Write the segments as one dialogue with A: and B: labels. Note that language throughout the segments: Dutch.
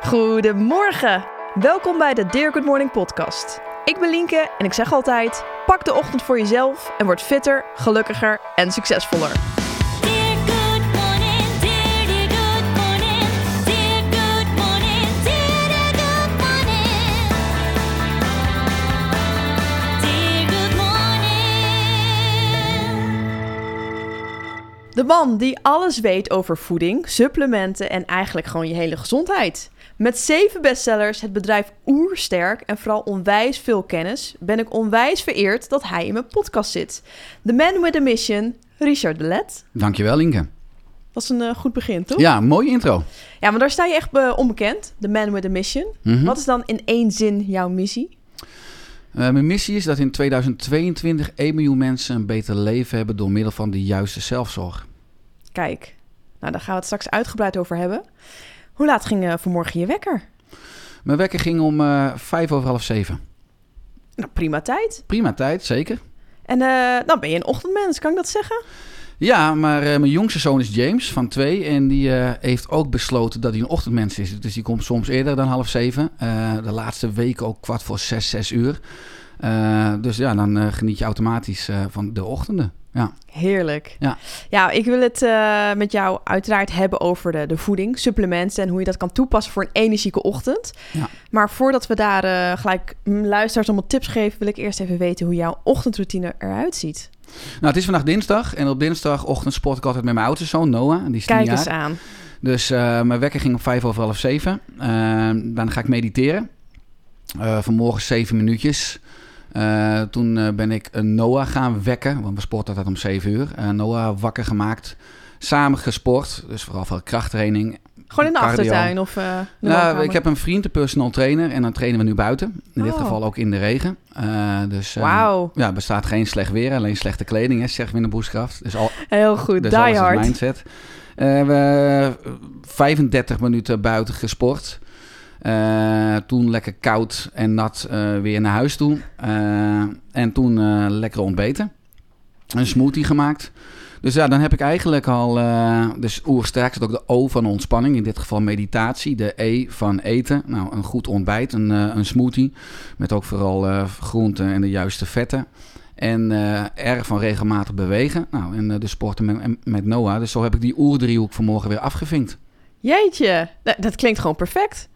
A: Goedemorgen. Welkom bij de Dear Good Morning podcast. Ik ben Lienke en ik zeg altijd: pak de ochtend voor jezelf en word fitter, gelukkiger en succesvoller.
B: Dear good morning, dear dear good morning, dear good morning, dear dear good morning, dear good morning.
A: De man die alles weet over voeding, supplementen en eigenlijk gewoon je hele gezondheid. Met zeven bestsellers, het bedrijf oersterk en vooral onwijs veel kennis, ben ik onwijs vereerd dat hij in mijn podcast zit. The Man with a Mission, Richard de Let.
C: Dankjewel, Inke.
A: Dat is een eh, goed begin, toch?
C: Ja, mooie intro.
A: Ja, maar daar sta je echt eh, onbekend. The Man with a Mission.
C: Mhm.
A: Wat is dan in één zin jouw missie?
C: Eh, mijn missie is dat in 2022 1 miljoen mensen een beter leven hebben door middel van de juiste zelfzorg.
A: Kijk, nou daar gaan we het straks uitgebreid over hebben. Hoe laat ging eh, vanmorgen je wekker?
C: Mijn wekker ging om eh vijf over half zeven.
A: Nou, prima tijd.
C: Prima tijd, zeker.
A: En eh, dan ben je een ochtendmens, kan ik dat zeggen?
C: Ja, maar mijn jongste zoon is James van twee. En die heeft ook besloten dat hij een ochtendmens is. Dus die komt soms eerder dan half zeven. De laatste weken ook kwart voor zes, zes uur. Dus ja, dan geniet je automatisch van de ochtenden. Ja.
A: Heerlijk.
C: Ja.
A: ja, ik wil het eh, met jou uiteraard hebben over de, de voeding, supplementen en hoe je dat kan toepassen voor een energieke ochtend.
C: Ja.
A: Maar voordat we daar eh, gelijk luisteraars allemaal tips geven, wil ik eerst even weten hoe jouw ochtendroutine eruit ziet.
C: Nou, het is vandaag dinsdag. En op dinsdagochtend sport ik altijd met mijn oudste zoon, Noah. Die is
A: Kijk
C: jaar.
A: eens aan.
C: Dus eh, mijn wekker ging om vijf over half zeven. Eh, dan ga ik mediteren. Vanmorgen zeven minuutjes. Eh, toen eh, ben ik een Noah gaan wekken. Want we sporten altijd om zeven uur. Eh, Noah wakker gemaakt. Samen gesport. Dus vooral veel krachttraining.
A: Gewoon in de
C: Cardio.
A: achtertuin of de
C: Nou, ik heb een vriend, een personal trainer. En dan trainen we nu buiten. In dit
A: Oh.
C: geval ook in de regen. Dus
A: Wauw,
C: ja, er bestaat geen slecht weer. Alleen slechte kleding, hè, we in de boeskraft. Dus al,
A: heel goed.
C: dus
A: Die hard.
C: mindset. We 35 minuten buiten gesport. Eh, toen lekker koud en nat eh, weer naar huis toe. Eh, en toen lekker ontbeten. Een smoothie gemaakt. Dus ja, dan heb ik eigenlijk al... dus oersterk ook de O van ontspanning. In dit geval meditatie. De E van eten. Nou, een goed ontbijt. Een, een smoothie. Met ook vooral groenten en de juiste vetten. En eh R van regelmatig bewegen. Nou, en de sporten met, met Noah. Dus zo heb ik die oerdriehoek vanmorgen weer afgevinkt.
A: Jeetje, dat, dat klinkt gewoon perfect.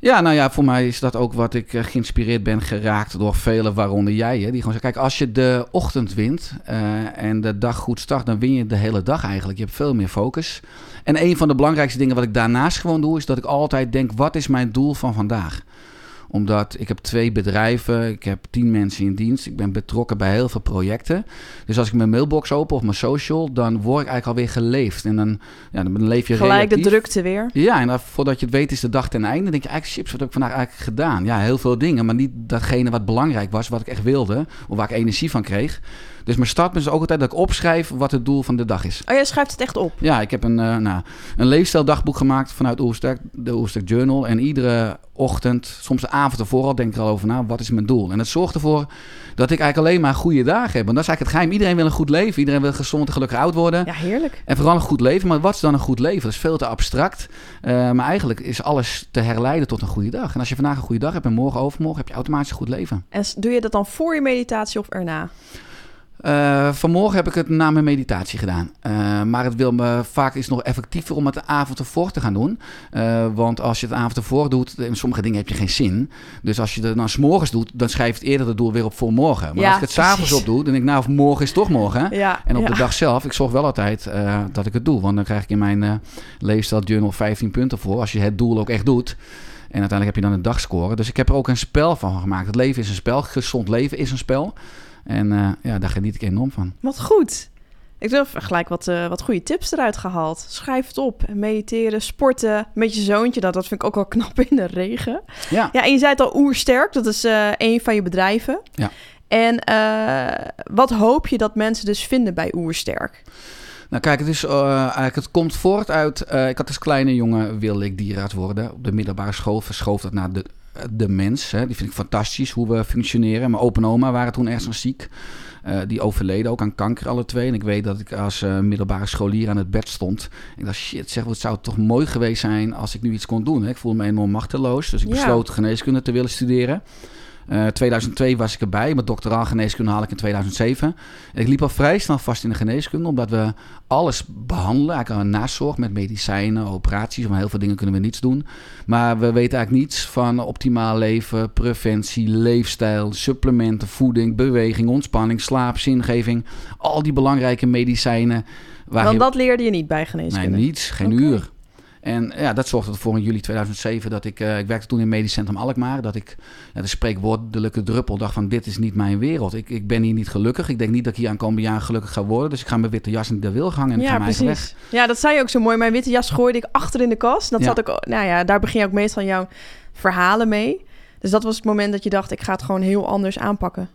C: Ja, nou ja, voor mij is dat ook wat ik eh, geïnspireerd ben geraakt door velen, waaronder jij. Hè, die gewoon zeggen, kijk, als je de ochtend wint eh, en de dag goed start, dan win je de hele dag eigenlijk. Je hebt veel meer focus. En een van de belangrijkste dingen wat ik daarnaast gewoon doe, is dat ik altijd denk, wat is mijn doel van vandaag? Omdat ik heb twee bedrijven, ik heb tien mensen in dienst, ik ben betrokken bij heel veel projecten. Dus als ik mijn mailbox open of mijn social, dan word ik eigenlijk alweer geleefd. En dan, ja, dan leef je
A: Gelijk de drukte weer.
C: Ja, en dan, voordat je het weet is de dag ten einde. Dan denk je eigenlijk, chips, wat heb ik vandaag eigenlijk gedaan? Ja, heel veel dingen, maar niet datgene wat belangrijk was, wat ik echt wilde. Of waar ik energie van kreeg. Dus mijn start is ook altijd dat ik opschrijf wat het doel van de dag is.
A: Oh, jij schrijft het echt op.
C: Ja, ik heb een, eh nou, een leefstijldagboek gemaakt vanuit Oersterk, de Oersterk Journal. En iedere ochtend, soms de avond ervoor al, denk ik er al over na, wat is mijn doel? En het zorgt ervoor dat ik eigenlijk alleen maar goede dagen heb. Want dat is eigenlijk het geheim. Iedereen wil een goed leven. Iedereen wil gezond en gelukkig oud worden.
A: Ja, heerlijk.
C: En vooral een goed leven. Maar wat is dan een goed leven? Dat is veel te abstract. Eh, maar eigenlijk is alles te herleiden tot een goede dag. En als je vandaag een goede dag hebt en morgen overmorgen, heb je automatisch een goed leven.
A: En doe je dat dan voor je meditatie of erna?
C: Eh, vanmorgen heb ik het na mijn meditatie gedaan. Eh, maar het wil me vaak is nog effectiever om het de avond ervoor te gaan doen. Eh, want als je het de avond ervoor doet, in sommige dingen heb je geen zin. Dus als je het dan s'morgens doet, dan schrijf je het eerder het doel weer op voor morgen. Maar
A: Ja,
C: als ik het s'avonds op doe, dan denk ik, nou, of morgen is toch morgen.
A: Ja.
C: En op
A: ja.
C: de dag zelf, ik zorg wel altijd dat ik het doe. Want dan krijg ik in mijn eh leefstijl journal 15 punten voor. Als je het doel ook echt doet. En uiteindelijk heb je dan een dagscore. Dus ik heb er ook een spel van gemaakt. Het leven is een spel. Gezond leven is een spel. En eh, ja, daar geniet ik enorm van.
A: Wat goed. Ik heb gelijk wat, eh, wat goede tips eruit gehaald. Schrijf het op. Mediteren, sporten. Met je zoontje. Dat, dat vind ik ook wel knap in de regen.
C: Ja,
A: Ja, en je zei het al, Oersterk. Dat is eh een van je bedrijven.
C: Ja.
A: En wat hoop je dat mensen dus vinden bij Oersterk?
C: nou kijk, het, is, eigenlijk, het komt voort uit... ik had als kleine jongen wilde ik dierenarts worden. Op de middelbare school verschoof dat naar de, de mens. Hè. Die vind ik fantastisch, hoe we functioneren. Mijn opa en oma waren toen ergens ziek. Eh, die overleden ook aan kanker, alle twee. En ik weet dat ik als eh, middelbare scholier aan het bed stond. Ik dacht, shit, zeg, wat zou het toch mooi geweest zijn als ik nu iets kon doen. Hè? Ik voelde me enorm machteloos. Dus ik
A: Ja.
C: besloot geneeskunde te willen studeren. Eh 2002 was ik erbij. Mijn doctoraal geneeskunde haal ik in 2007. En ik liep al vrij snel vast in de geneeskunde, omdat we alles behandelen. Eigenlijk een nazorg met medicijnen, operaties. Van heel veel dingen kunnen we niets doen. Maar we weten eigenlijk niets van optimaal leven, preventie, leefstijl, supplementen, voeding, beweging, ontspanning, slaap, zingeving. Al die belangrijke medicijnen. Waar
A: Want dat leerde je niet bij
C: Nee,
A: geneeskunde.
C: niets. Geen uur. En ja, dat zorgde ervoor in juli 2007 dat ik... eh, ik werkte toen in Medisch Centrum Alkmaar. Dat ik ja, de spreekwoordelijke druppel dacht van... dit is niet mijn wereld. Ik, ik ben hier niet gelukkig. Ik denk niet dat ik hier aankomende jaar gelukkig ga worden. Dus ik ga mijn witte jas niet de wil hangen en ik ga
A: Ja,
C: mijn eigen weg.
A: precies. Ja, dat zei je ook zo mooi. Mijn witte jas gooide ik achter in de kast. Dat
C: Ja.
A: zat ook, nou ja, daar begin je ook meestal jouw verhalen mee. Dus dat was het moment dat je dacht, ik ga het gewoon heel anders aanpakken.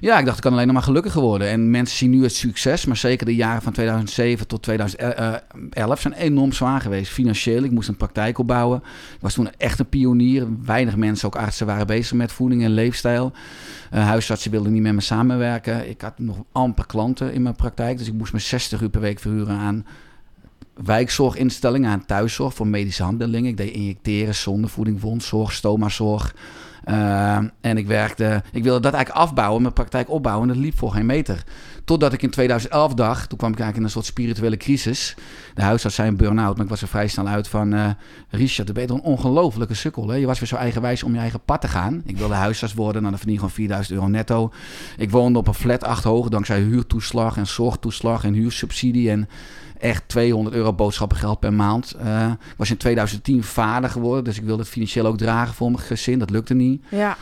C: Ja, ik dacht, ik kan alleen nog maar gelukkiger worden. En mensen zien nu het succes, maar zeker de jaren van 2007 tot 2011 zijn enorm zwaar geweest. Financieel, ik moest een praktijk opbouwen. Ik was toen echt een pionier. Weinig mensen, ook artsen, waren bezig met voeding en leefstijl. Eh, huisartsen wilden niet met me samenwerken. Ik had nog amper klanten in mijn praktijk, dus ik moest me 60 uur per week verhuren aan wijkzorginstellingen, aan thuiszorg voor medische handelingen. Ik deed injecteren, zondevoeding, wondzorg, stomazorg. Uh, en ik werkte, ik wilde dat eigenlijk afbouwen, mijn praktijk opbouwen. En dat liep voor geen meter. Totdat ik in 2011 dacht, toen kwam ik eigenlijk in een soort spirituele crisis. De huisarts zei een burn-out, maar ik was er vrij snel uit van... Uh, Richard, dan ben je een ongelofelijke sukkel. Hè? Je was weer zo eigenwijs om je eigen pad te gaan. Ik wilde huisarts worden, nou, dan verdien je gewoon 4000 euro netto. Ik woonde op een flat acht hoog, dankzij huurtoeslag en zorgtoeslag en huursubsidie... en echt 200 euro boodschappengeld per maand. Ik was in 2010 vader geworden, dus ik wilde het financieel ook dragen voor mijn gezin. Dat lukte niet.
A: Ja.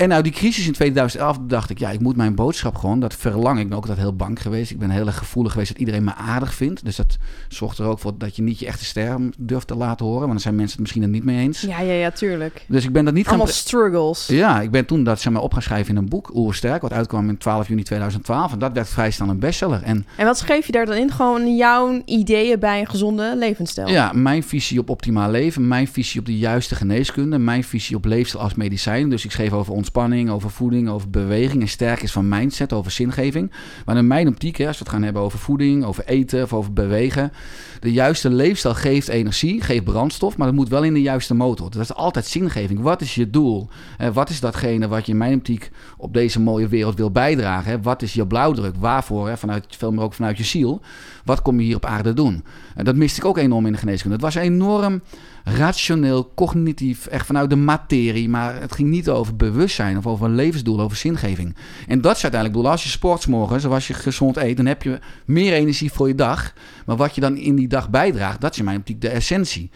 C: En nou, die crisis in 2011 dacht ik, ja, ik moet mijn boodschap gewoon, dat verlang ik. Ben ook altijd heel bang geweest. Ik ben heel erg gevoelig geweest dat iedereen me aardig vindt. Dus dat zorgt er ook voor dat je niet je echte ster durft te laten horen. Want dan zijn mensen het misschien er niet mee eens.
A: Ja, ja, ja, tuurlijk.
C: Dus ik ben dat niet
A: Allemaal
C: gaan...
A: struggles.
C: Ja, ik ben toen dat zeg maar, op gaan schrijven in een boek, Oersterk, wat uitkwam in 12 juni 2012. En dat werd vrij snel een bestseller. En
A: En wat schreef je daar dan in? Gewoon jouw ideeën bij een gezonde levensstijl?
C: Ja, mijn visie op optimaal leven, mijn visie op de juiste geneeskunde, mijn visie op leefstijl als medicijn. Dus ik schreef over ontspanning, over voeding, over beweging en sterk is van mindset, over zingeving. Maar in mijn optiek, hè, als we het gaan hebben over voeding, over eten of over bewegen, de juiste leefstijl geeft energie, geeft brandstof, maar dat moet wel in de juiste motor. Dat is altijd zingeving. Wat is je doel? Wat is datgene wat je in mijn optiek op deze mooie wereld wil bijdragen? Wat is je blauwdruk? Waarvoor? Hè? Vanuit, veel meer ook vanuit je ziel. Wat kom je hier op aarde doen? En dat miste ik ook enorm in de geneeskunde. Het was enorm rationeel, cognitief, echt vanuit de materie. Maar het ging niet over bewustzijn of over een levensdoel, over zingeving. En dat is uiteindelijk doel. Als je sport 's morgens, of als je gezond eet, dan heb je meer energie voor je dag. Maar wat je dan in die dag bijdraagt, dat is in mijn optiek de essentie.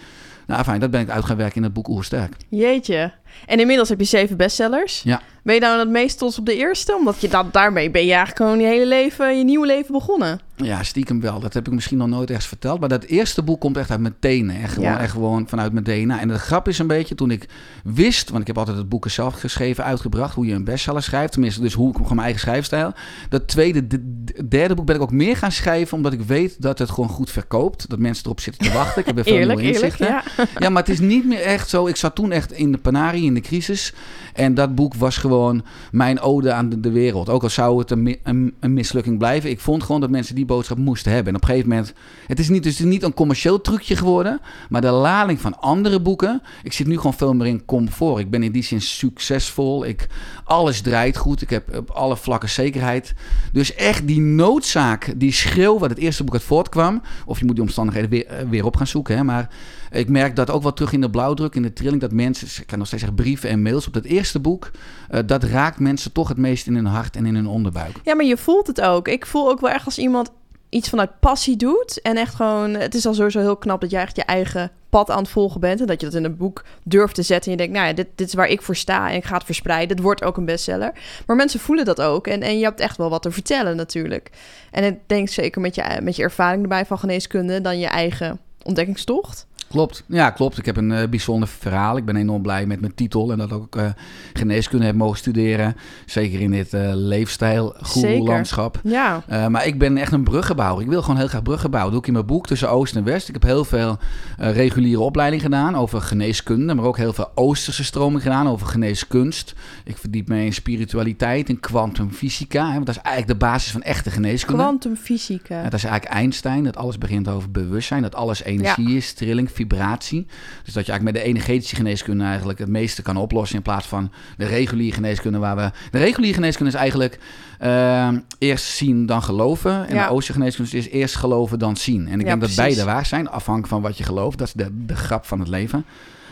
C: Nou, fijn, dat ben ik uit gaan werken in het boek Oersterk.
A: Jeetje. En inmiddels heb je zeven bestsellers.
C: Ja.
A: Ben je nou het meest trots op de eerste? Omdat je dat, daarmee ben je eigenlijk gewoon je hele leven, je nieuwe leven begonnen.
C: Ja, stiekem wel. Dat heb ik misschien nog nooit ergens verteld. Maar dat eerste boek komt echt uit mijn tenen. Echt gewoon,
A: Ja.
C: echt gewoon vanuit mijn DNA. En de grap is een beetje, toen ik wist... want ik heb altijd het boeken zelf geschreven, uitgebracht... hoe je een bestseller schrijft. Tenminste, dus hoe ik gewoon mijn eigen schrijfstijl. Dat tweede, de- de- derde boek ben ik ook meer gaan schrijven... omdat ik weet dat het gewoon goed verkoopt. Dat mensen erop zitten te wachten. Ik heb er veel
A: Eerlijk,
C: inzichten.
A: ja.
C: Ja, maar het is niet meer echt zo. Ik zat toen echt in de panarie, in de crisis. En dat boek was gewoon mijn ode aan de, de wereld. Ook al zou het een, een, een mislukking blijven. Ik vond gewoon dat mensen die boodschap moesten hebben. En op een gegeven moment... Het is niet, dus niet een commercieel trucje geworden. Maar de lading van andere boeken... Ik zit nu gewoon veel meer in comfort. Ik ben in die zin succesvol. Ik, alles draait goed. Ik heb op alle vlakken zekerheid. Dus echt die noodzaak, die schreeuw... wat het eerste boek uit voortkwam... of je moet die omstandigheden weer, eh, weer op gaan zoeken. Hè, maar ik merk dat ook wel terug in de blauwdruk, in de trilling, dat mensen, ik kan nog steeds zeggen brieven en mails op dat eerste boek, eh, dat raakt mensen toch het meest in hun hart en in hun onderbuik.
A: Ja, maar je voelt het ook. Ik voel ook wel echt als iemand iets vanuit passie doet. En echt gewoon, het is al sowieso heel knap dat jij echt je eigen pad aan het volgen bent. En dat je dat in een boek durft te zetten. En je denkt, nou ja, dit, dit is waar ik voor sta en ik ga het verspreiden. Het wordt ook een bestseller. Maar mensen voelen dat ook. En, en je hebt echt wel wat te vertellen natuurlijk. En ik denk zeker met je, met je ervaring erbij van geneeskunde... dan je eigen ontdekkingstocht.
C: Klopt. Ja, klopt. Ik heb een eh, bijzonder verhaal. Ik ben enorm blij met mijn titel en dat ik ook eh, geneeskunde heb mogen studeren. Zeker in dit eh leefstijl, landschap.
A: Ja,
C: maar ik ben echt een bruggenbouwer. Ik wil gewoon heel graag bruggen bouwen. Dat doe ik in mijn boek tussen Oost en West. Ik heb heel veel reguliere opleiding gedaan over geneeskunde, maar ook heel veel Oosterse stroming gedaan over geneeskunst. Ik verdiep me in spiritualiteit, in kwantumfysica. Want dat is eigenlijk de basis van echte geneeskunde.
A: kwantumfysica.
C: Ja, dat is eigenlijk Einstein, dat alles begint over bewustzijn, dat alles energie is, trilling, vibratie. Dus dat je eigenlijk met de energetische geneeskunde eigenlijk het meeste kan oplossen in plaats van de reguliere geneeskunde waar we... De reguliere geneeskunde is eigenlijk eh, eerst zien dan geloven en
A: Ja.
C: de Oosterse geneeskunde is eerst geloven dan zien. En ik
A: Ja,
C: denk dat beide waar zijn, afhankelijk van wat je gelooft. Dat is de, de grap van het leven.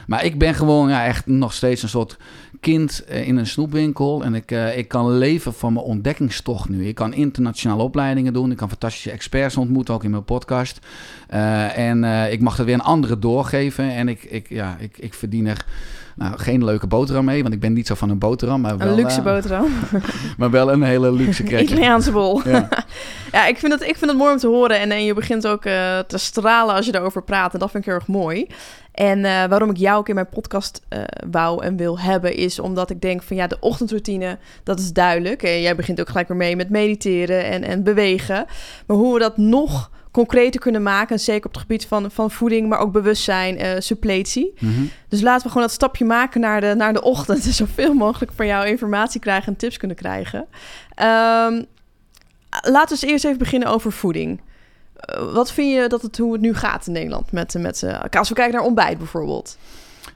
C: Maar ik ben gewoon ja, echt nog steeds een soort kind eh, in een snoepwinkel. En ik, eh, ik kan leven van mijn ontdekkingstocht nu. Ik kan internationale opleidingen doen. Ik kan fantastische experts ontmoeten, ook in mijn podcast. Eh, en ik mag er weer een andere doorgeven. En ik, ik, ja, ik, ik verdien er nou, geen leuke boterham mee. Want ik ben niet zo van een boterham. Maar wel,
A: Een luxe boterham.
C: Maar wel een hele luxe cracker.
A: Italiaanse bol.
C: Ja.
A: Ja, ik vind het, ik vind het mooi om te horen. En, en je begint ook te stralen als je erover praat. En dat vind ik heel erg mooi. En eh, waarom ik jou ook in mijn podcast eh, wou en wil hebben... is omdat ik denk van ja, de ochtendroutine, dat is duidelijk. En jij begint ook gelijk weer mee met mediteren en, en bewegen. Maar hoe we dat nog concreter kunnen maken... en zeker op het gebied van, van voeding, maar ook bewustzijn, eh, suppletie...
C: Mhm.
A: Dus laten we gewoon dat stapje maken naar de, naar de ochtend. En zoveel mogelijk van jou informatie krijgen en tips kunnen krijgen. Ehm, laten we eens eerst even beginnen over voeding. Eh, wat vind je dat het, hoe het nu gaat in Nederland? Met, met, eh, als we kijken naar ontbijt bijvoorbeeld.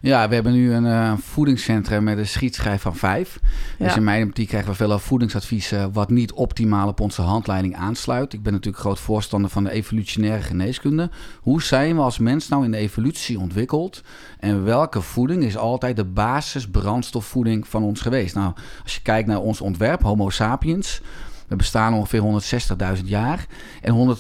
C: Ja, we hebben nu een eh, voedingscentrum met een schietschijf van vijf. Dus in mijn optiek krijgen we veel voedingsadviezen wat niet optimaal op onze handleiding aansluit. Ik ben natuurlijk groot voorstander van de evolutionaire geneeskunde. Hoe zijn we als mens nou in de evolutie ontwikkeld? En welke voeding is altijd de basis brandstofvoeding van ons geweest? Nou, als je kijkt naar ons ontwerp, Homo sapiens... We bestaan ongeveer 160.000 jaar. En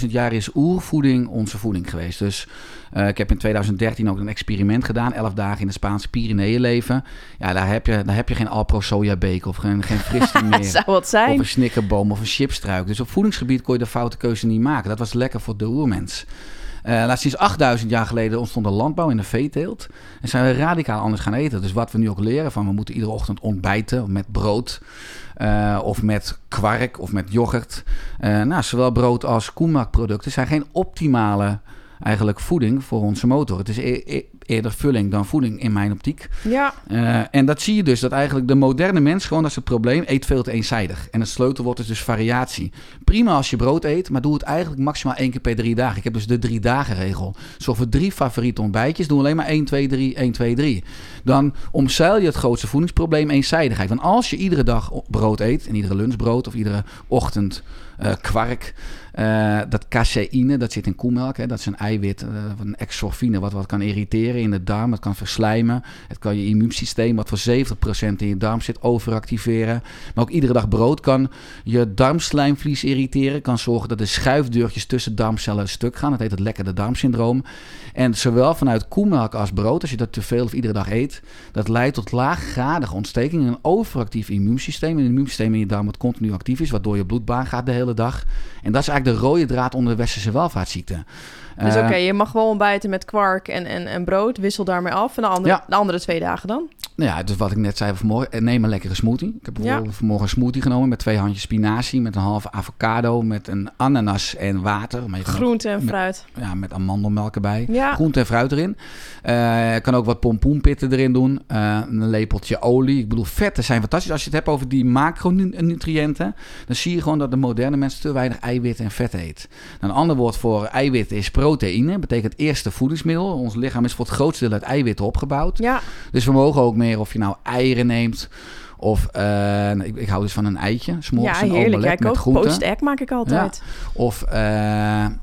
C: 152.000 jaar is oervoeding onze voeding geweest. Dus eh, ik heb in 2013 ook een experiment gedaan. 11 dagen in de Spaanse Pyreneeën leven. Ja, daar heb je, daar heb je geen Alpro sojabeek of geen, geen fristie
A: Het
C: meer.
A: zou wat zijn.
C: Of een snikkerboom of een chipstruik. Dus op voedingsgebied kon je de foute keuze niet maken. Dat was lekker voor de oermens. Eh laat sinds 8000 jaar geleden ontstond de landbouw en de veeteelt. En zijn we radicaal anders gaan eten. Dus wat we nu ook leren van we moeten iedere ochtend ontbijten met brood. eh, of met kwark of met yoghurt. Eh, nou, zowel brood als koemelkproducten zijn geen optimale eigenlijk voeding voor onze motor. Het is e- e- eerder vulling dan voeding in mijn optiek.
A: Ja,
C: Eh, en dat zie je dus, dat eigenlijk de moderne mens, gewoon dat is het probleem, eet veel te eenzijdig. En het sleutelwoord is dus variatie. Prima als je brood eet, maar doe het eigenlijk maximaal één keer per drie dagen. Ik heb dus de drie dagen regel. Zorg voor drie favoriete ontbijtjes, doe alleen maar 1, 2, 3, 1, 2, 3. Dan omzeil je het grootste voedingsprobleem, eenzijdigheid. Want als je iedere dag brood eet, en iedere lunchbrood of iedere ochtend eh, kwark, eh, dat caseïne, dat zit in koemelk. Hè, dat is een eiwit, eh, een exorfine, wat wat kan irriteren in de darm. Het kan verslijmen. Het kan je immuunsysteem, wat voor 70% in je darm zit, overactiveren. Maar ook iedere dag brood kan je darmslijmvlies irriteren. Kan zorgen dat de schuifdeurtjes tussen darmcellen stuk gaan. Dat heet het lekkere darmsyndroom. En zowel vanuit koemelk als brood, als je dat te veel of iedere dag eet, dat leidt tot laaggradige ontsteking en een overactief immuunsysteem. Een immuunsysteem in je darm wat continu actief is, waardoor je bloedbaan gaat de hele dag. En dat is eigenlijk de rode draad onder de westerse welvaartsziekte.
A: dus
C: Eh,
A: oké, je mag wel ontbijten met kwark en, en, en brood. Wissel daarmee af. En de andere,
C: Ja.
A: de andere twee dagen dan?
C: Nou ja, dus wat ik net zei vanmorgen, eh, neem een lekkere smoothie. Ik heb bijvoorbeeld vanmorgen een smoothie genomen met twee handjes spinazie, met een halve avocado, met een ananas en water. Maar
A: Groente en
C: met-
A: fruit.
C: ja, met amandelmelk erbij.
A: Ja.
C: Groente en fruit erin. Je kan ook wat pompoenpitten erin doen. Eh, een lepeltje olie. Ik bedoel, vetten zijn fantastisch. Als je het hebt over die macronutriënten, dan zie je gewoon dat de moderne mens te weinig eiwit en vet eet. Een ander woord voor eiwit is proteïne. Betekent eerste voedingsmiddel. Ons lichaam is voor het grootste deel uit eiwitten opgebouwd.
A: Ja,
C: Dus we mogen ook meer of je nou eieren neemt. Of eh, ik, ik hou dus van een eitje. 's
A: ja heerlijk. Jij
C: met groenten.
A: Poached egg maak ik altijd.
C: Of eh,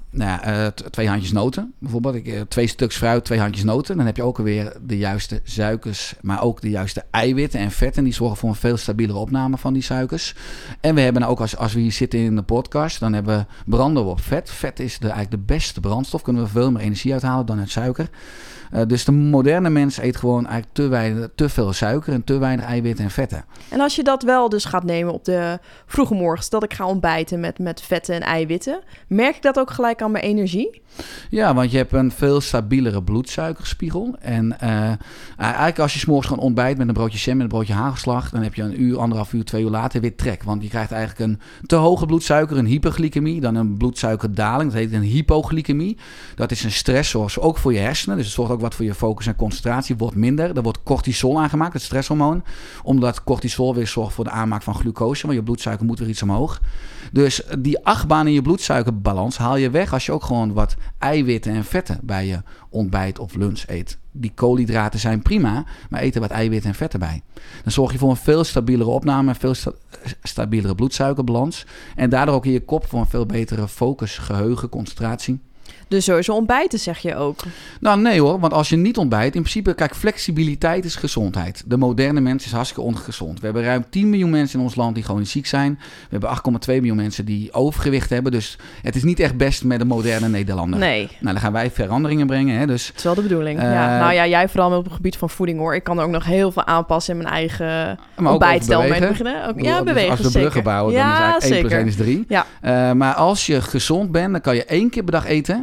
C: nou ja, eh, twee handjes noten. Bijvoorbeeld ik, twee stuks fruit, twee handjes noten. Dan heb je ook alweer de juiste suikers, maar ook de juiste eiwitten en vetten. Die zorgen voor een veel stabielere opname van die suikers. En we hebben ook, als, als we hier zitten in de podcast, dan hebben we, branden op vet. Vet is de, eigenlijk de beste brandstof. Kunnen we veel meer energie uithalen dan uit suiker. Eh, dus de moderne mens eet gewoon eigenlijk te, weinig, te veel suiker en te weinig eiwitten en vetten.
A: En als je dat wel dus gaat nemen op de vroege morgens, dat ik ga ontbijten met, met vetten en eiwitten, merk ik dat ook gelijk aan mijn energie?
C: Ja, want je hebt een veel stabielere bloedsuikerspiegel. En eh, eigenlijk als je s'morgens gewoon ontbijt met een broodje jam en een broodje hagelslag... dan heb je een uur, anderhalf uur, twee uur later weer trek. Want je krijgt eigenlijk een te hoge bloedsuiker, een hyperglycemie... dan een bloedsuikerdaling, dat heet een hypoglycemie. Dat is een stressor, ook voor je hersenen. Dus het zorgt ook wat voor je focus en concentratie. Wordt minder. Er wordt cortisol aangemaakt, het stresshormoon. Omdat cortisol weer zorgt voor de aanmaak van glucose. Want je bloedsuiker moet weer iets omhoog. Dus die achtbaan in je bloedsuikerbalans haal je weg als je ook gewoon wat eiwitten en vetten bij je ontbijt of lunch eet. Die koolhydraten zijn prima, maar eten wat eiwitten en vetten bij. Dan zorg je voor een veel stabielere opname, een veel sta stabielere bloedsuikerbalans. En daardoor ook in je kop voor een veel betere focus, geheugen, concentratie.
A: Dus sowieso ontbijten zeg je ook.
C: Nou, nee hoor, want als je niet ontbijt, in principe, kijk, flexibiliteit is gezondheid. De moderne mens is hartstikke ongezond. We hebben ruim 10 miljoen mensen in ons land die chronisch ziek zijn. We hebben 8,2 miljoen mensen die overgewicht hebben. Dus het is niet echt best met de moderne Nederlander.
A: Nee,
C: Nou, dan gaan wij veranderingen brengen. Hè? Dus
A: dat is wel de bedoeling.
C: Eh,
A: ja. Nou ja, jij vooral op het gebied van voeding hoor. Ik kan er ook nog heel veel aanpassen in mijn eigen ontbijtstel. mee beginnen. Ook, ja,
C: dus
A: bewegen
C: Als we bruggen bouwen, dan is eigenlijk 1 plus
A: zeker.
C: 1 is 3.
A: Ja.
C: Eh, maar als je gezond bent, dan kan je één keer per dag eten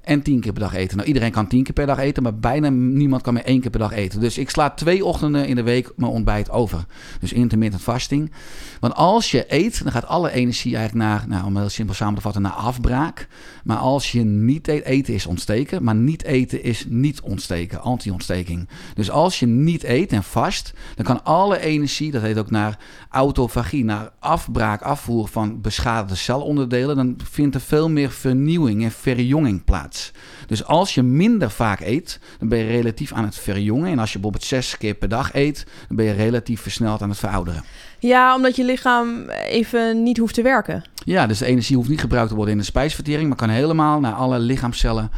C: en tien keer per dag eten. Nou, iedereen kan tien keer per dag eten, maar bijna niemand kan meer één keer per dag eten. Dus ik sla twee ochtenden in de week mijn ontbijt over. Dus intermittent fasting. Want als je eet, dan gaat alle energie eigenlijk naar, nou, om heel simpel samen te vatten, naar afbraak. Maar als je niet eet, eten is ontsteken, maar niet eten is niet ontsteken, anti-ontsteking. Dus als je niet eet en vast, dan kan alle energie, dat heet ook naar autofagie, naar afbraak, afvoer van beschadigde celonderdelen, dan vindt er veel meer vernieuwing en verjonging plaats. Dus als je minder vaak eet, dan ben je relatief aan het verjongen. En als je bijvoorbeeld zes keer per dag eet, dan ben je relatief versneld aan het verouderen.
A: ja, omdat je lichaam even niet hoeft te werken.
C: Ja, dus de energie hoeft niet gebruikt te worden in de spijsvertering, maar kan helemaal naar alle lichaamcellen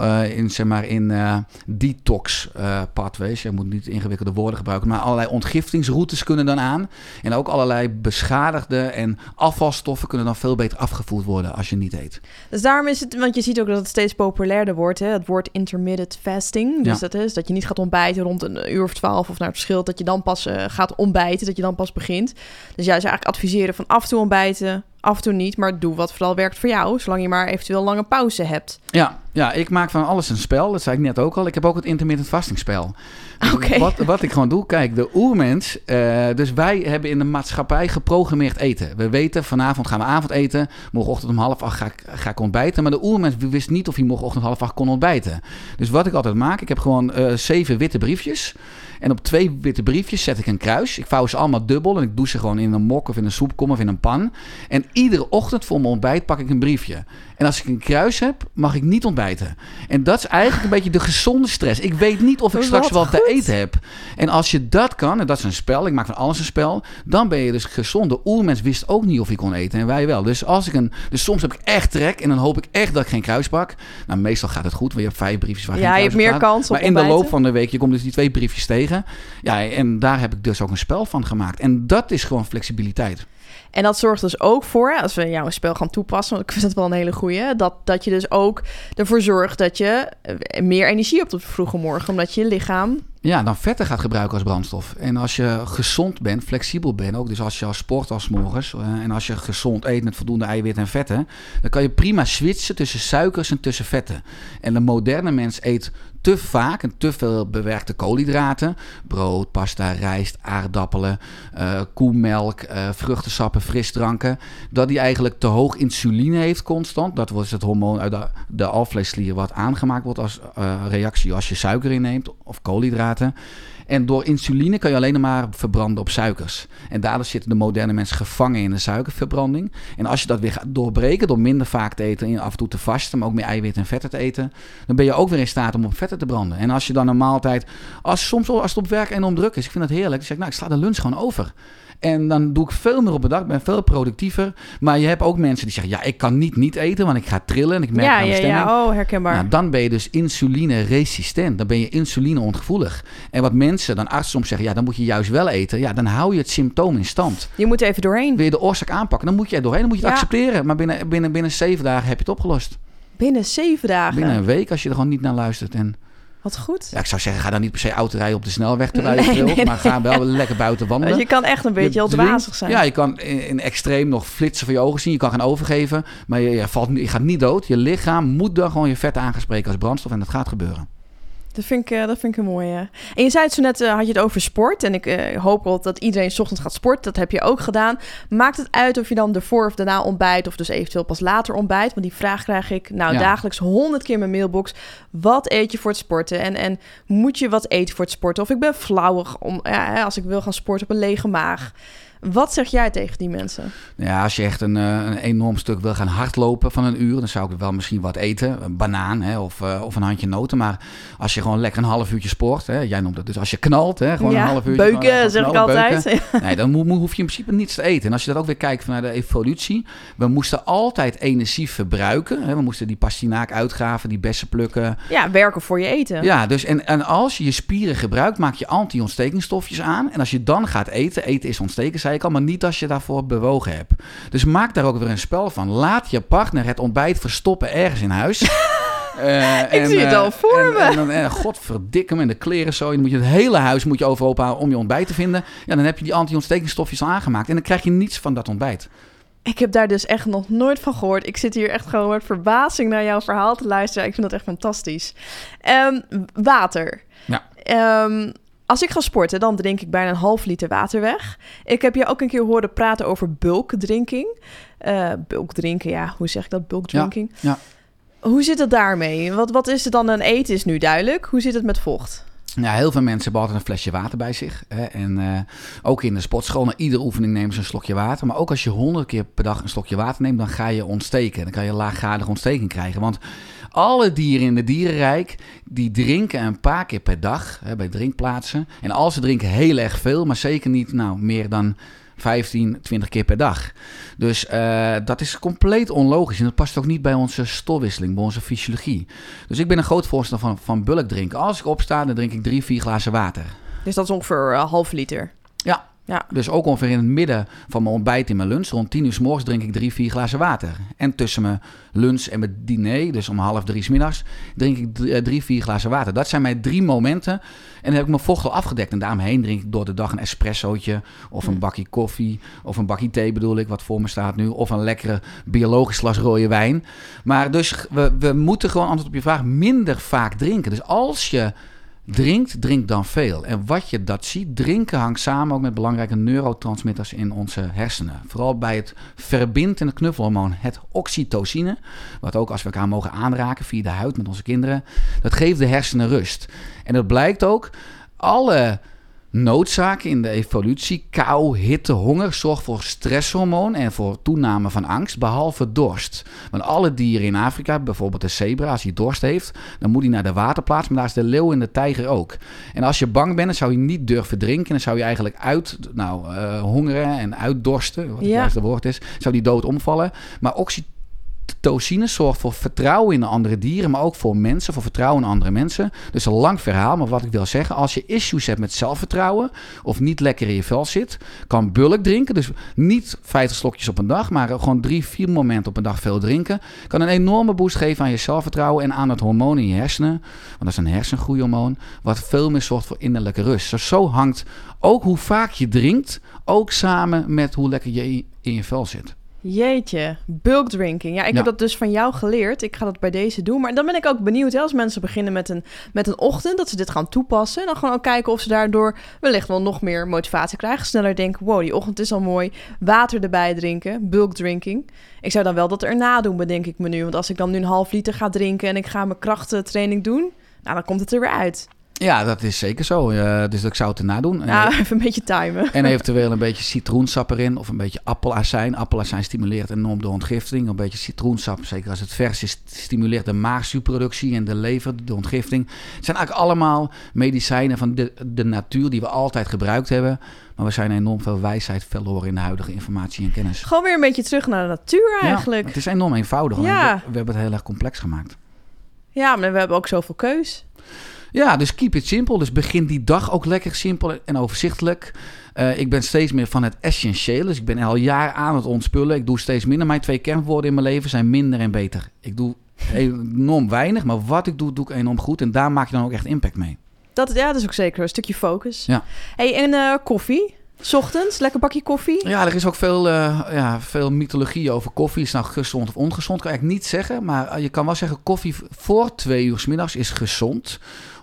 C: eh, in, zeg maar, in eh, detox eh pathways. Je moet niet ingewikkelde woorden gebruiken, maar allerlei ontgiftingsroutes kunnen dan aan. En ook allerlei beschadigde en afvalstoffen kunnen dan veel beter afgevoerd worden als je niet eet.
A: Dus daarom is het, want je ziet ook dat het steeds populairder wordt, hè? het woord intermittent fasting. Dus
C: Ja.
A: dat is dat je niet gaat ontbijten rond een uur of twaalf of naar het verschil, dat je dan pas gaat ontbijten, dat je dan pas begint. Dus jij zou eigenlijk adviseren van af en toe ontbijten, af en toe niet, maar doe wat vooral werkt voor jou, zolang je maar eventueel lange pauze hebt.
C: Ja, ja, ik maak van alles een spel. Dat zei ik net ook al. Ik heb ook het intermittent fastingspel.
A: Oké.
C: Wat, wat ik gewoon doe, kijk, de oermens. eh, dus wij hebben in de maatschappij geprogrammeerd eten. We weten, vanavond gaan we avondeten. Morgenochtend om half acht ga ik, ga ik ontbijten. Maar de oermens wist niet of hij morgenochtend half acht kon ontbijten. Dus wat ik altijd maak, ik heb gewoon eh, zeven witte briefjes. En op twee witte briefjes zet ik een kruis. Ik vouw ze allemaal dubbel en ik doe ze gewoon in een mok of in een soepkom of in een pan. En iedere ochtend voor mijn ontbijt pak ik een briefje. En als ik een kruis heb, mag ik niet ontbijten. En dat is eigenlijk een beetje de gezonde stress. Ik weet niet of ik
A: Wat
C: straks wel te
A: goed.
C: eten heb. En als je dat kan, en dat is een spel, ik maak van alles een spel, dan ben je dus gezond. De oermens wist ook niet of hij kon eten en wij wel. Dus, als ik een, dus soms heb ik echt trek en dan hoop ik echt dat ik geen kruis pak. Nou, meestal gaat het goed, want je hebt vijf briefjes waar
A: Ja,
C: geen
A: je
C: kruis
A: hebt
C: op
A: meer kans op
C: Maar in de loop van de week, je komt dus die twee briefjes tegen. Ja, en daar heb ik dus ook een spel van gemaakt. En dat is gewoon flexibiliteit.
A: En dat zorgt dus ook voor, als we jouw spel gaan toepassen, want ik vind het wel een hele goeie, dat, dat je dus ook ervoor zorgt dat je eh, meer energie hebt op de vroege morgen, omdat je lichaam...
C: Ja, dan vetten gaat gebruiken als brandstof. En als je gezond bent, flexibel bent ook, dus als je als sport als morgens eh, en als je gezond eet met voldoende eiwitten en vetten, dan kan je prima switchen tussen suikers en tussen vetten. En de moderne mens eet te vaak en te veel bewerkte koolhydraten. Brood, pasta, rijst, aardappelen, eh, koemelk, eh, frisdranken. Dat die eigenlijk te hoog insuline heeft constant. Dat wordt het hormoon uit de, de alvleesklier wat aangemaakt wordt als eh, reactie als je suiker inneemt of koolhydraten. En door insuline kan je alleen maar verbranden op suikers. En daardoor zitten de moderne mensen gevangen in de suikerverbranding. En als je dat weer gaat doorbreken door minder vaak te eten en af en toe te vasten, maar ook meer eiwitten en vetten te eten, dan ben je ook weer in staat om op vetten te branden. En als je dan een maaltijd, als, soms als het op werk enorm druk is, ik vind dat heerlijk, dan zeg ik, nou, ik sla de lunch gewoon over. En dan doe ik veel meer op een dag, ben veel productiever. Maar je hebt ook mensen die zeggen, ja, ik kan niet niet eten, want ik ga trillen en ik merk
A: Ja,
C: aan
A: ja,
C: stemming.
A: ja, oh, herkenbaar.
C: Nou, dan ben je dus insuline-resistent. Dan ben je insuline-ongevoelig. En wat mensen, dan artsen soms zeggen, ja, dan moet je juist wel eten. Ja, dan hou je het symptoom in stand.
A: Je moet even doorheen.
C: Wil je de oorzaak aanpakken, dan moet je er doorheen. Dan moet je het
A: Ja.
C: accepteren. Maar binnen, binnen, binnen zeven dagen heb je het opgelost.
A: Binnen zeven dagen.
C: Binnen een week, als je er gewoon niet naar luistert. En
A: Wat goed.
C: Ja, ik zou zeggen, ga dan niet per se auto rijden op de snelweg terwijl je
A: Nee, nee,
C: maar ga wel lekker buiten wandelen.
A: Want je kan echt een beetje heel dwazig zijn.
C: Ja, je kan in, in extreem nog flitsen van je ogen zien. Je kan gaan overgeven, maar je, je, valt, niet- je gaat niet dood. Je lichaam moet dan gewoon je vet aangespreken als brandstof en dat gaat gebeuren.
A: Dat vind ik, eh, dat vind ik een mooie. En je zei het zo net, eh, had je het over sport. En ik eh, hoop wel dat iedereen 's ochtends gaat sporten. Dat heb je ook gedaan. Maakt het uit of je dan ervoor of daarna ontbijt... of dus eventueel pas later ontbijt? Want die vraag krijg ik nou
C: Ja.
A: dagelijks honderd keer in mijn mailbox. Wat eet je voor het sporten? En, en moet je wat eten voor het sporten? Of ik ben flauwig om, ja, als ik wil gaan sporten op een lege maag. Wat zeg jij tegen die mensen?
C: Ja, als je echt een, eh, een enorm stuk wil gaan hardlopen van een uur, dan zou ik wel misschien wat eten. Een banaan hè, of, eh, of een handje noten. Maar als je gewoon lekker een half uurtje sport, hè, jij noemt het dus als je knalt, hè, gewoon
A: ja,
C: een half uurtje.
A: beuken,
C: even
A: zeg ik altijd.
C: beuken. Nee, dan hoef je in principe niets te eten. En als je dat ook weer kijkt vanuit de evolutie. We moesten altijd energie verbruiken. Hè. We moesten die pastinaak uitgraven, die bessen plukken.
A: ja, werken voor je eten.
C: Ja, dus en, en als je je spieren gebruikt, maak je anti-ontstekingsstofjes aan. En als je dan gaat eten, eten is ontsteken, zei ik al, maar niet als je daarvoor bewogen hebt. Dus maak daar ook weer een spel van. Laat je partner het ontbijt verstoppen ergens in huis. Eh,
A: Ik zie het al voor
C: en,
A: me.
C: En dan, en, godverdik hem, en de kleren zo. Dan moet je het hele huis moet je overhoop halen om je ontbijt te vinden. Ja, dan heb je die anti-ontstekingsstofjes al aangemaakt. En dan krijg je niets van dat ontbijt.
A: Ik heb daar dus echt nog nooit van gehoord. Ik zit hier echt gewoon met verbazing naar jouw verhaal te luisteren. Ik vind dat echt fantastisch. Ehm, water.
C: Ja.
A: Ehm, als ik ga sporten, dan drink ik bijna een half liter water weg. Ik heb je ook een keer horen praten over bulkdrinking. Eh bulk drinken, ja, hoe zeg ik dat? Bulk drinking.
C: ja.
A: Hoe zit het daarmee? Wat, wat is het dan een eten is nu duidelijk. Hoe zit het met vocht?
C: Ja, heel veel mensen hebben altijd een flesje water bij zich. Hè? En eh, ook in de sportschool, na iedere oefening nemen ze een slokje water. Maar ook als je honderd keer per dag een slokje water neemt, dan ga je ontsteken. Dan kan je laaggradige ontsteking krijgen. Want alle dieren in het dierenrijk, die drinken een paar keer per dag hè, bij drinkplaatsen. En als ze drinken heel erg veel, maar zeker niet nou, meer dan 15, 20 keer per dag. Dus eh, dat is compleet onlogisch. En dat past ook niet bij onze stofwisseling, bij onze fysiologie. Dus ik ben een groot voorstander van, van bulk drinken. Als ik opsta, dan drink ik drie, vier glazen water.
A: Dus dat is ongeveer een half liter.
C: Ja.
A: Ja.
C: Dus ook ongeveer in het midden van mijn ontbijt in mijn lunch, rond 10 uur s morgens, drink ik drie, vier glazen water. En tussen mijn lunch en mijn diner, dus om half drie s middags, drink ik drie, eh, drie, vier glazen water. Dat zijn mijn drie momenten. En dan heb ik mijn vocht al afgedekt. En daaromheen drink ik door de dag een espressootje, of een bakje koffie, of een bakje thee bedoel ik, wat voor me staat nu, of een lekkere biologisch glas rode wijn. Maar dus we, we moeten gewoon, antwoord op je vraag, minder vaak drinken. Dus als je drinkt, drink dan veel. En wat je dat ziet, drinken hangt samen ook met belangrijke neurotransmitters in onze hersenen. Vooral bij het verbindende knuffelhormoon, het oxytocine, wat ook als we elkaar mogen aanraken via de huid met onze kinderen, dat geeft de hersenen rust. En dat blijkt ook, alle noodzaken in de evolutie, kou, hitte, honger, zorgt voor stresshormoon en voor toename van angst, behalve dorst. Want alle dieren in Afrika, bijvoorbeeld de zebra, als hij dorst heeft, dan moet hij naar de waterplaats, maar daar is de leeuw en de tijger ook. En als je bang bent, dan zou je niet durven drinken, en dan zou je eigenlijk uit, nou, eh, hongeren en uitdorsten, wat het
A: Ja.
C: juiste woord is, zou die dood omvallen. Maar oxytocine Oxytocine zorgt voor vertrouwen in de andere dieren, maar ook voor mensen, voor vertrouwen in andere mensen. Dus een lang verhaal, maar wat ik wil zeggen, als je issues hebt met zelfvertrouwen of niet lekker in je vel zit, kan bulk drinken. Dus niet 50 slokjes op een dag, maar gewoon drie, vier momenten op een dag veel drinken. Kan een enorme boost geven aan je zelfvertrouwen en aan het hormoon in je hersenen. Want dat is een hersengroeihormoon, wat veel meer zorgt voor innerlijke rust. Dus zo hangt ook hoe vaak je drinkt, ook samen met hoe lekker je in je vel zit.
A: Jeetje, bulk drinking. Ja, ik
C: Ja.
A: heb dat dus van jou geleerd. Ik ga dat bij deze doen. Maar dan ben ik ook benieuwd hè, als mensen beginnen met een, met een ochtend... dat ze dit gaan toepassen. En dan gewoon ook kijken of ze daardoor wellicht wel nog meer motivatie krijgen. Sneller denken, wow, die ochtend is al mooi. Water erbij drinken, bulk drinking. Ik zou dan wel dat erna doen, bedenk ik me nu. Want als ik dan nu een half liter ga drinken... en ik ga mijn krachtentraining doen... nou, dan komt het er weer uit.
C: Ja, dat is zeker zo. Eh, dus ik zou het erna doen.
A: Nou, even een beetje timen.
C: En eventueel een beetje citroensap erin of een beetje appelazijn. Appelazijn stimuleert enorm de ontgifting. Een beetje citroensap, zeker als het vers is, stimuleert de maagzuurproductie en de lever, de ontgifting. Het zijn eigenlijk allemaal medicijnen van de, de natuur die we altijd gebruikt hebben. Maar we zijn enorm veel wijsheid verloren in de huidige informatie en kennis.
A: Gewoon weer een beetje terug naar de natuur
C: Ja,
A: eigenlijk.
C: het is enorm eenvoudig.
A: Ja.
C: We, we hebben het heel erg complex gemaakt.
A: Ja, maar we hebben ook zoveel keus.
C: Ja, dus keep it simpel. Dus begin die dag ook lekker simpel en overzichtelijk. Eh, ik ben steeds meer van het essentiële. Dus ik ben al jaren aan het ontspullen. Ik doe steeds minder. Mijn twee kernwoorden in mijn leven zijn minder en beter. Ik doe enorm weinig, maar wat ik doe, doe ik enorm goed. En daar maak je dan ook echt impact mee.
A: Dat, ja, dat is ook zeker een stukje focus.
C: Ja.
A: Hey, en eh, koffie? 's Ochtends, lekker bakje koffie?
C: Ja, er is ook veel, eh, ja, veel mythologie over koffie. Is nou gezond of ongezond? Kan ik niet zeggen. Maar je kan wel zeggen, koffie voor twee uur s middags is gezond.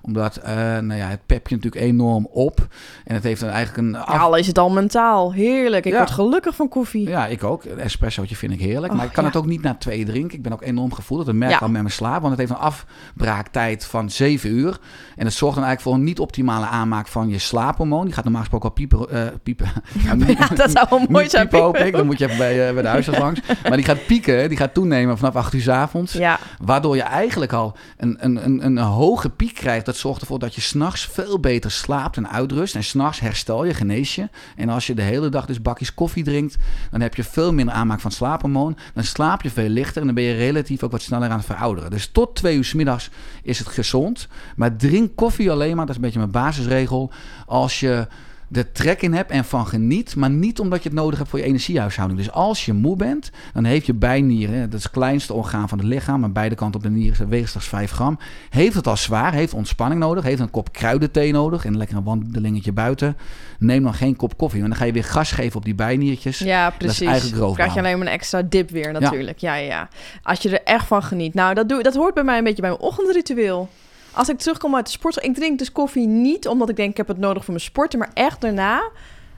C: Omdat eh, nou ja, het pep je natuurlijk enorm op. En het heeft dan eigenlijk een... Af-
A: al is het al mentaal. Heerlijk. Ik
C: Ja.
A: word gelukkig van koffie.
C: Ja, ik ook. Een espressootje vind ik heerlijk. maar ik kan
A: ja.
C: het ook niet na twee drinken. Ik ben ook enorm gevoelig. Dat merk ik al met mijn slaap. Want het heeft een afbraaktijd van zeven uur. En het zorgt dan eigenlijk voor een niet-optimale aanmaak van je slaaphormoon. Die gaat normaal gesproken al piepen. eh, piepen.
A: Ja, dat zou wel mooi
C: Niet
A: zijn.
C: piepen, ik. Dan moet je even bij, eh, bij de huisarts langs. Maar die gaat pieken. Die gaat toenemen vanaf 8 uur 's avonds.
A: Ja,
C: Waardoor je eigenlijk al een, een, een, een hoge piek krijgt. Dat zorgt ervoor dat je s'nachts veel beter slaapt en uitrust. En s'nachts herstel je, genees je. En als je de hele dag dus bakjes koffie drinkt... dan heb je veel minder aanmaak van slaaphormoon. Dan slaap je veel lichter en dan ben je relatief ook wat sneller aan het verouderen. Dus tot twee uur 's middags is het gezond. Maar drink koffie alleen maar, dat is een beetje mijn basisregel... als je de trek in hebt en van geniet, maar niet omdat je het nodig hebt voor je energiehuishouding. Dus als je moe bent, dan heeft je bijnier, hè, dat is het kleinste orgaan van het lichaam, aan beide kanten op de nier weegt slechts 5 gram, heeft het al zwaar, heeft ontspanning nodig, heeft een kop kruidenthee nodig en lekker een wandelingetje buiten. Neem dan geen kop koffie, want dan ga je weer gas geven op die bijniertjes.
A: ja
C: is
A: precies.
C: eigenlijk
A: Dan krijg je alleen maar een extra dip weer natuurlijk. Ja. ja, ja, Als je er echt van geniet. Nou, dat, doe, dat hoort bij mij een beetje bij mijn ochtendritueel. Als ik terugkom uit de sport, ik drink dus koffie niet omdat ik denk ik heb het nodig voor mijn sporten, maar echt daarna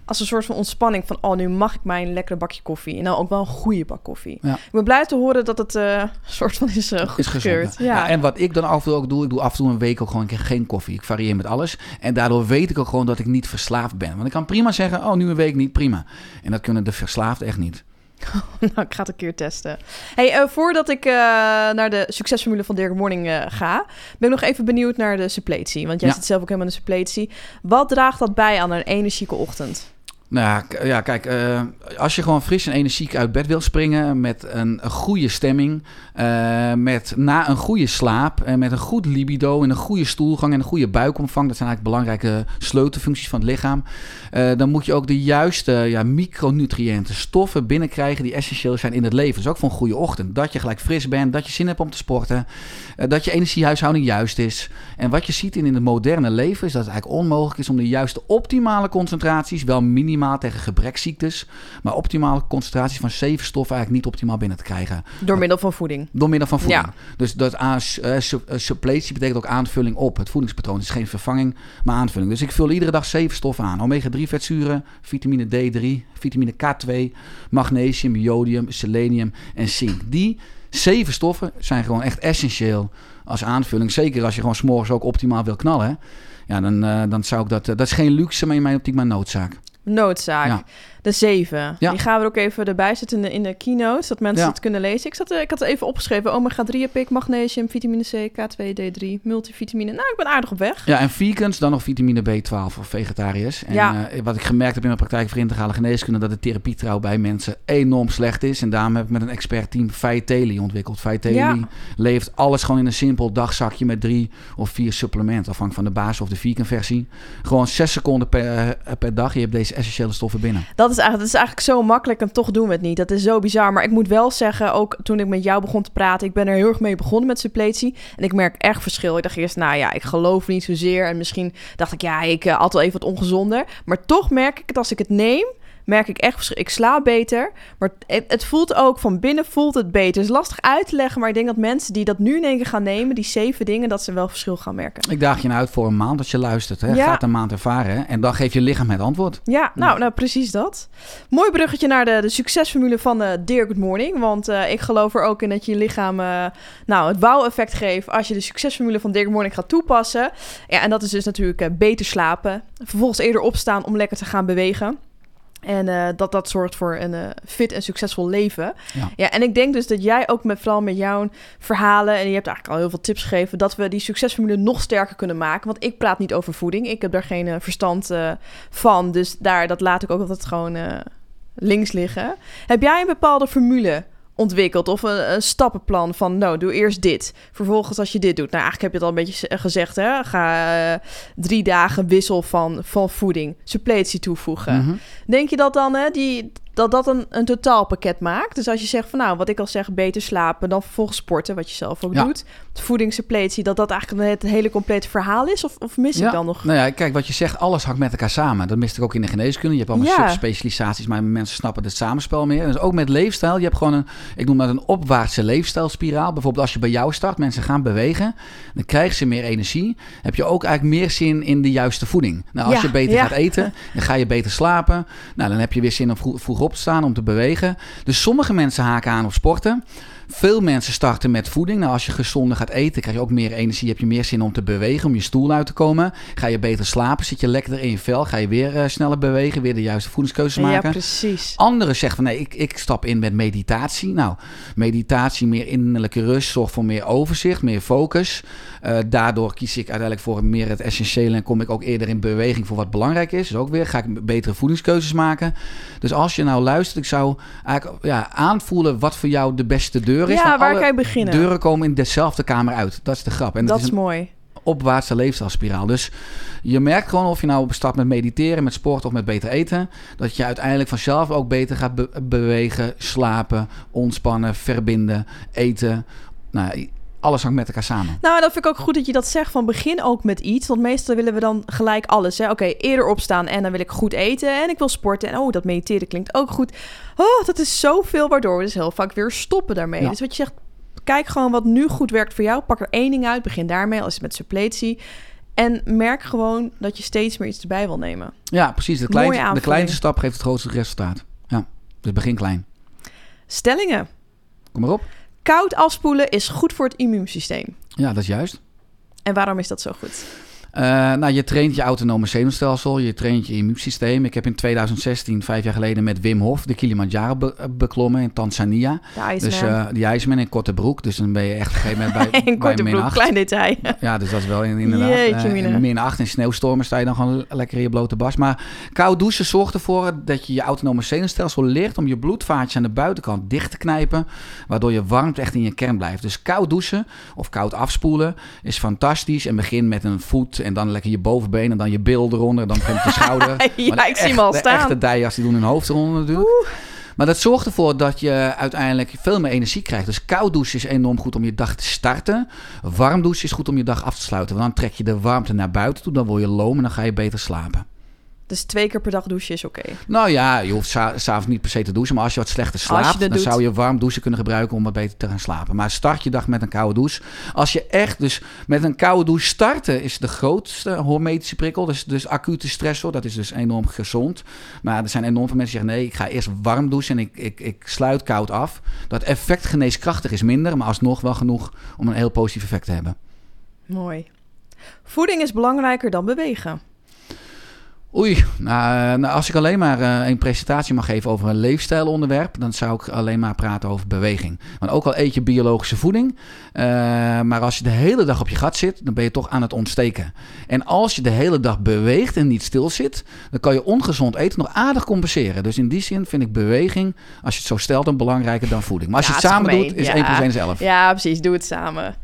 A: als een soort van ontspanning van oh nu mag ik mijn lekkere bakje koffie en dan ook wel een goede bak koffie.
C: Ja.
A: Ik ben blij te horen dat het eh, een soort van is uh,
C: Is gezond.
A: goedgekeurd.
C: Ja.
A: Ja.
C: Ja, en wat ik dan af en toe ook doe, ik doe af en toe een week ook gewoon een keer geen koffie. Ik varieer met alles. En daardoor weet ik ook gewoon dat ik niet verslaafd ben. Want ik kan prima zeggen, oh, nu een week niet, prima. En dat kunnen de verslaafden echt niet.
A: nou, ik ga het een keer testen. Hey, eh, voordat ik eh, naar de succesformule van Dirk Morning eh, ga, ben ik nog even benieuwd naar de suppletie. Want jij
C: Ja.
A: zit zelf ook helemaal in de suppletie. Wat draagt dat bij aan een energieke ochtend?
C: Nou ja, kijk, eh, als je gewoon fris en energiek uit bed wil springen met een, goede stemming, eh, met na een goede slaap en met een goed libido en een goede stoelgang en een goede buikomvang, dat zijn eigenlijk belangrijke sleutelfuncties van het lichaam, eh, dan moet je ook de juiste ja, micronutriënten, stoffen binnenkrijgen die essentieel zijn in het leven. Dus ook voor een goede ochtend. Dat je gelijk fris bent, dat je zin hebt om te sporten, dat je energiehuishouding juist is. En wat je ziet in, in het moderne leven is dat het eigenlijk onmogelijk is om de juiste optimale concentraties, wel minimaal tegen gebrekziektes, maar optimale concentraties van zeven stoffen eigenlijk niet optimaal binnen te krijgen.
A: Door middel van voeding.
C: Door middel van voeding.
A: Ja.
C: Dus dat eh, eh, suppletie betekent ook aanvulling op het voedingspatroon. Het is geen vervanging, maar aanvulling. Dus ik vul iedere dag zeven stoffen aan. Omega-3 vetzuren, vitamine D3, vitamine K2, magnesium, jodium, selenium en zink. Die zeven stoffen zijn gewoon echt essentieel als aanvulling. Zeker als je gewoon s'morgens ook optimaal wil knallen. Ja, dan, eh, dan zou ik dat... dat is geen luxe, maar in mijn optiek maar noodzaak.
A: Noodzaak. De zeven.
C: Ja.
A: Die gaan we er ook even erbij zetten in de, in de keynotes, dat mensen
C: Ja.
A: het kunnen lezen. Ik, zat, eh, ik had het even opgeschreven. Omega-3 heb ik, magnesium, vitamine C, K2, D3, multivitamine. Nou, ik ben aardig op weg.
C: Ja, en vegans, dan nog vitamine B12 of vegetariërs. En
A: Ja.
C: eh, wat ik gemerkt heb in mijn praktijk voor integrale geneeskunde, dat de therapietrouw bij mensen enorm slecht is. En daarom heb ik met een expertteam Vitaly ontwikkeld. Vitaly
A: Ja.
C: levert alles gewoon in een simpel dagzakje met drie of vier supplementen, afhankelijk van de basis of de vegan versie. Gewoon zes seconden per, eh, per dag. Je hebt deze essentiële stoffen binnen.
A: Dat is, eigenlijk, dat is eigenlijk zo makkelijk en toch doen we het niet. Dat is zo bizar. Maar ik moet wel zeggen, ook toen ik met jou begon te praten, ik ben er heel erg mee begonnen met suppletie. En ik merk echt verschil. Ik dacht eerst, nou ja, ik geloof niet zozeer. En misschien dacht ik, ja, ik uh, altijd even wat ongezonder. Maar toch merk ik het als ik het neem. Merk ik echt. Ik slaap beter. Maar het, het, voelt ook van binnen voelt het beter. Het is lastig uit te leggen. Maar ik denk dat mensen die dat nu in één keer gaan nemen, die zeven dingen, dat ze wel verschil gaan merken.
C: Ik daag je nou uit voor een maand als je luistert. Hè?
A: Ja.
C: Gaat een maand ervaren. Hè? En dan geeft je lichaam het antwoord.
A: Ja, nou, nou precies dat. Mooi bruggetje naar de, de succesformule van uh, Dear Good Morning. Want uh, ik geloof er ook in dat je je lichaam uh, nou, het wow-effect geeft als je de succesformule van Dear Good Morning gaat toepassen. Ja, en dat is dus natuurlijk beter slapen. Vervolgens eerder opstaan om lekker te gaan bewegen. En uh, dat dat zorgt voor een uh, fit en succesvol leven.
C: Ja.
A: ja, en ik denk dus dat jij ook met vooral met jouw verhalen... en je hebt eigenlijk al heel veel tips gegeven... dat we die succesformule nog sterker kunnen maken. Want ik praat niet over voeding. Ik heb daar geen uh, verstand van. Dus daar, dat laat ik ook altijd gewoon eh, links liggen. Heb jij een bepaalde formule ontwikkeld of een, een, stappenplan van nou doe eerst dit vervolgens als je dit doet nou eigenlijk heb je het al een beetje gezegd hè ga uh, drie dagen wissel van van voeding suppletie toevoegen
C: Mhm.
A: mm -hmm. denk je dat dan hè die dat dat een, een totaalpakket maakt. Dus als je zegt van nou, wat ik al zeg, beter slapen, dan vervolgens sporten, wat je zelf ook
C: Ja.
A: doet. Voedingssuppletie, dat dat eigenlijk het hele complete verhaal is? Of, of mis ik dan nog?
C: Nou ja, kijk, wat je zegt, alles hangt met elkaar samen. Dat miste ik ook in de geneeskunde. Je hebt allemaal
A: Ja.
C: subspecialisaties, maar mensen snappen het samenspel meer. Dus ook met leefstijl. Je hebt gewoon een, ik noem dat een opwaartse leefstijlspiraal. Bijvoorbeeld als je bij jou start, mensen gaan bewegen, dan krijgen ze meer energie. Heb je ook eigenlijk meer zin in de juiste voeding. Nou, als je beter gaat eten, dan ga je beter slapen. Nou, dan heb je weer zin om vroeg, vroeg op te staan, om te bewegen. Dus sommige mensen haken aan op sporten. Veel mensen starten met voeding. Nou, als je gezonder gaat eten, krijg je ook meer energie. Heb je meer zin om te bewegen, om je stoel uit te komen. Ga je beter slapen, zit je lekkerder in je vel. Ga je weer eh, sneller bewegen, weer de juiste voedingskeuzes
A: Ja,
C: maken.
A: precies.
C: Anderen zeggen van nee, ik, ik stap in met meditatie. Nou, meditatie, meer innerlijke rust, zorgt voor meer overzicht, meer focus. Eh, daardoor kies ik uiteindelijk voor meer het essentiële en kom ik ook eerder in beweging voor wat belangrijk is. Dus ook weer ga ik betere voedingskeuzes maken. Dus als je nou luistert, ik zou eigenlijk ja, aanvoelen wat voor jou de beste deur is.
A: Ja, waar
C: alle
A: kan je beginnen?
C: Deuren komen in dezelfde kamer uit. Dat is de grap. En
A: dat
C: het
A: is
C: is een
A: mooi.
C: opwaartse leefstijlspiraal. Dus je merkt gewoon of je nou start met mediteren, met sport of met beter eten, dat je uiteindelijk vanzelf ook beter gaat be- bewegen, slapen, ontspannen, verbinden, eten. Nou, alles hangt met elkaar samen.
A: Nou, dat vind ik ook goed dat je dat zegt. Van begin ook met iets. Want meestal willen we dan gelijk alles. hè. Oké, eerder opstaan en dan wil ik goed eten. En ik wil sporten. En oh, dat mediteren klinkt ook goed. Oh, dat is zoveel waardoor we dus heel vaak weer stoppen daarmee.
C: Ja.
A: Dus wat je zegt, kijk gewoon wat nu goed werkt voor jou. Pak er één ding uit. Begin daarmee, als het met suppletie. En merk gewoon dat je steeds meer iets erbij wil nemen.
C: Ja, precies. De kleinste, de kleinste stap geeft het grootste resultaat. Ja, dus begin klein.
A: Stellingen.
C: Kom maar op.
A: Koud afspoelen is goed voor het immuunsysteem.
C: Ja, dat is juist.
A: En waarom is dat zo goed?
C: Eh, nou, je traint je autonome zenuwstelsel, je traint je immuunsysteem. Ik heb in 2016, vijf jaar geleden, met Wim Hof de Kilimanjaro be- eh, beklommen in Tanzania.
A: De.
C: Dus eh, die IJsman in korte broek. Dus dan ben je echt op een gegeven moment bij, bij
A: korte
C: min
A: broek,
C: 8.
A: klein detail.
C: Ja, dus dat is wel in- inderdaad.
A: Jeetje, mine.
C: in min 8 in sneeuwstormen sta je dan gewoon lekker in je blote bas. Maar koud douchen zorgt ervoor dat je je autonome zenuwstelsel leert om je bloedvaatjes aan de buitenkant dicht te knijpen. Waardoor je warmte echt in je kern blijft. Dus koud douchen of koud afspoelen is fantastisch. En begin met een voet en dan lekker je bovenbeen en dan je bil eronder. Dan komt je schouder.
A: Ja,
C: Maar de
A: ik zie hem al
C: De
A: staan.
C: echte dija's die doen hun hoofd eronder natuurlijk. Maar dat zorgt ervoor dat je uiteindelijk veel meer energie krijgt. Dus koud douchen is enorm goed om je dag te starten. Warm douchen is goed om je dag af te sluiten. Want dan trek je de warmte naar buiten toe. Dan word je loom en dan ga je beter slapen.
A: Dus twee keer per dag douchen is oké.
C: Nou ja, je hoeft sa- s'avonds niet per se te douchen. Maar als je wat slechter slaapt, dan
A: doet.
C: zou je warm douchen kunnen gebruiken om wat beter te gaan slapen. Maar start je dag met een koude douche. Als je echt dus met een koude douche starten is de grootste hormetische prikkel. Dus, dus acute stressor, dat is dus enorm gezond. Maar er zijn enorm veel mensen die zeggen nee, ik ga eerst warm douchen en ik, ik, ik sluit koud af. Dat effect geneeskrachtig is minder, maar alsnog wel genoeg om een heel positief effect te hebben.
A: Mooi. Voeding is belangrijker dan bewegen.
C: Oei, nou, eh, nou, als ik alleen maar eh, een presentatie mag geven over een leefstijlonderwerp, dan zou ik alleen maar praten over beweging. Want ook al eet je biologische voeding, eh, maar als je de hele dag op je gat zit, dan ben je toch aan het ontsteken. En als je de hele dag beweegt en niet stil zit, dan kan je ongezond eten nog aardig compenseren. Dus in die zin vind ik beweging, als je het zo stelt, dan belangrijker dan voeding. Maar als
A: Ja,
C: je het samen
A: gemeen.
C: doet, is
A: Ja.
C: 1 plus 1 is 11.
A: Ja, precies. Doe het samen.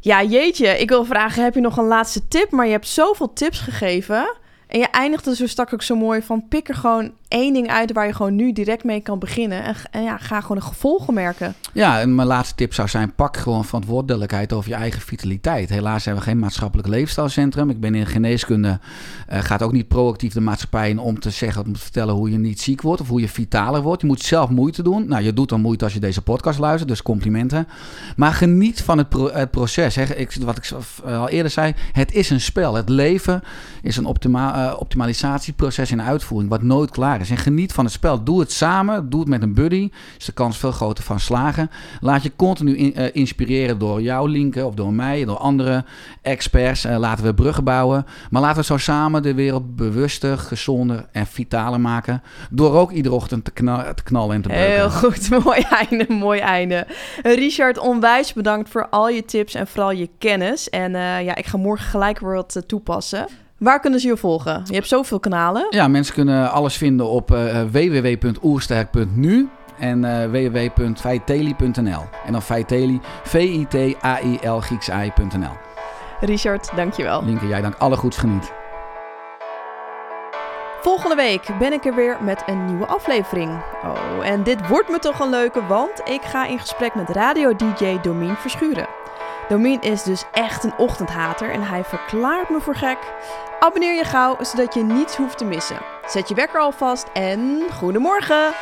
A: Ja, jeetje. Ik wil vragen, heb je nog een laatste tip? Maar je hebt zoveel tips gegeven. En je eindigde zo straks ook zo mooi van... pik er gewoon één ding uit waar je gewoon nu direct mee kan beginnen. En, en ja, ga gewoon de gevolgen merken.
C: Ja, en mijn laatste tip zou zijn: pak gewoon verantwoordelijkheid over je eigen vitaliteit. Helaas hebben we geen maatschappelijk leefstijlcentrum. Ik ben in geneeskunde, eh, gaat ook niet proactief de maatschappij in om te zeggen, om te vertellen hoe je niet ziek wordt of hoe je vitaler wordt. Je moet zelf moeite doen. Nou, je doet dan moeite als je deze podcast luistert, dus complimenten. Maar geniet van het, het proces. Hè. Ik, wat ik eh, al eerder zei, het is een spel. Het leven is een optima eh, optimalisatieproces in uitvoering, wat nooit klaar is. En geniet van het spel. Doe het samen, doe het met een buddy. Is de kans veel groter van slagen. Laat je continu in- eh, inspireren door jouw linken of door mij, door andere experts. Eh, laten we bruggen bouwen. Maar laten we zo samen de wereld bewuster, gezonder en vitaler maken. Door ook iedere ochtend te, kna- te knallen en te beuken.
A: Heel goed. Mooi einde, mooi einde. Richard, onwijs bedankt voor al je tips en vooral je kennis. En ja, ik ga morgen gelijk weer wat toepassen. Waar kunnen ze je volgen? Je hebt zoveel kanalen.
C: Ja, mensen kunnen alles vinden op eh, www.oersterk.nu en www.feiteli.nl. En dan Feiteli, V-I-T-A-I-L Grieks I.nl.
A: Richard, dankjewel.
C: Linker, jij dank alle goeds geniet.
A: Volgende week ben ik er weer met een nieuwe aflevering. Oh, en dit wordt me toch een leuke, want ik ga in gesprek met radio-dj Domien Verschuren. Domien is dus echt een ochtendhater en hij verklaart me voor gek. Abonneer je gauw, zodat je niets hoeft te missen. Zet je wekker alvast en goedemorgen!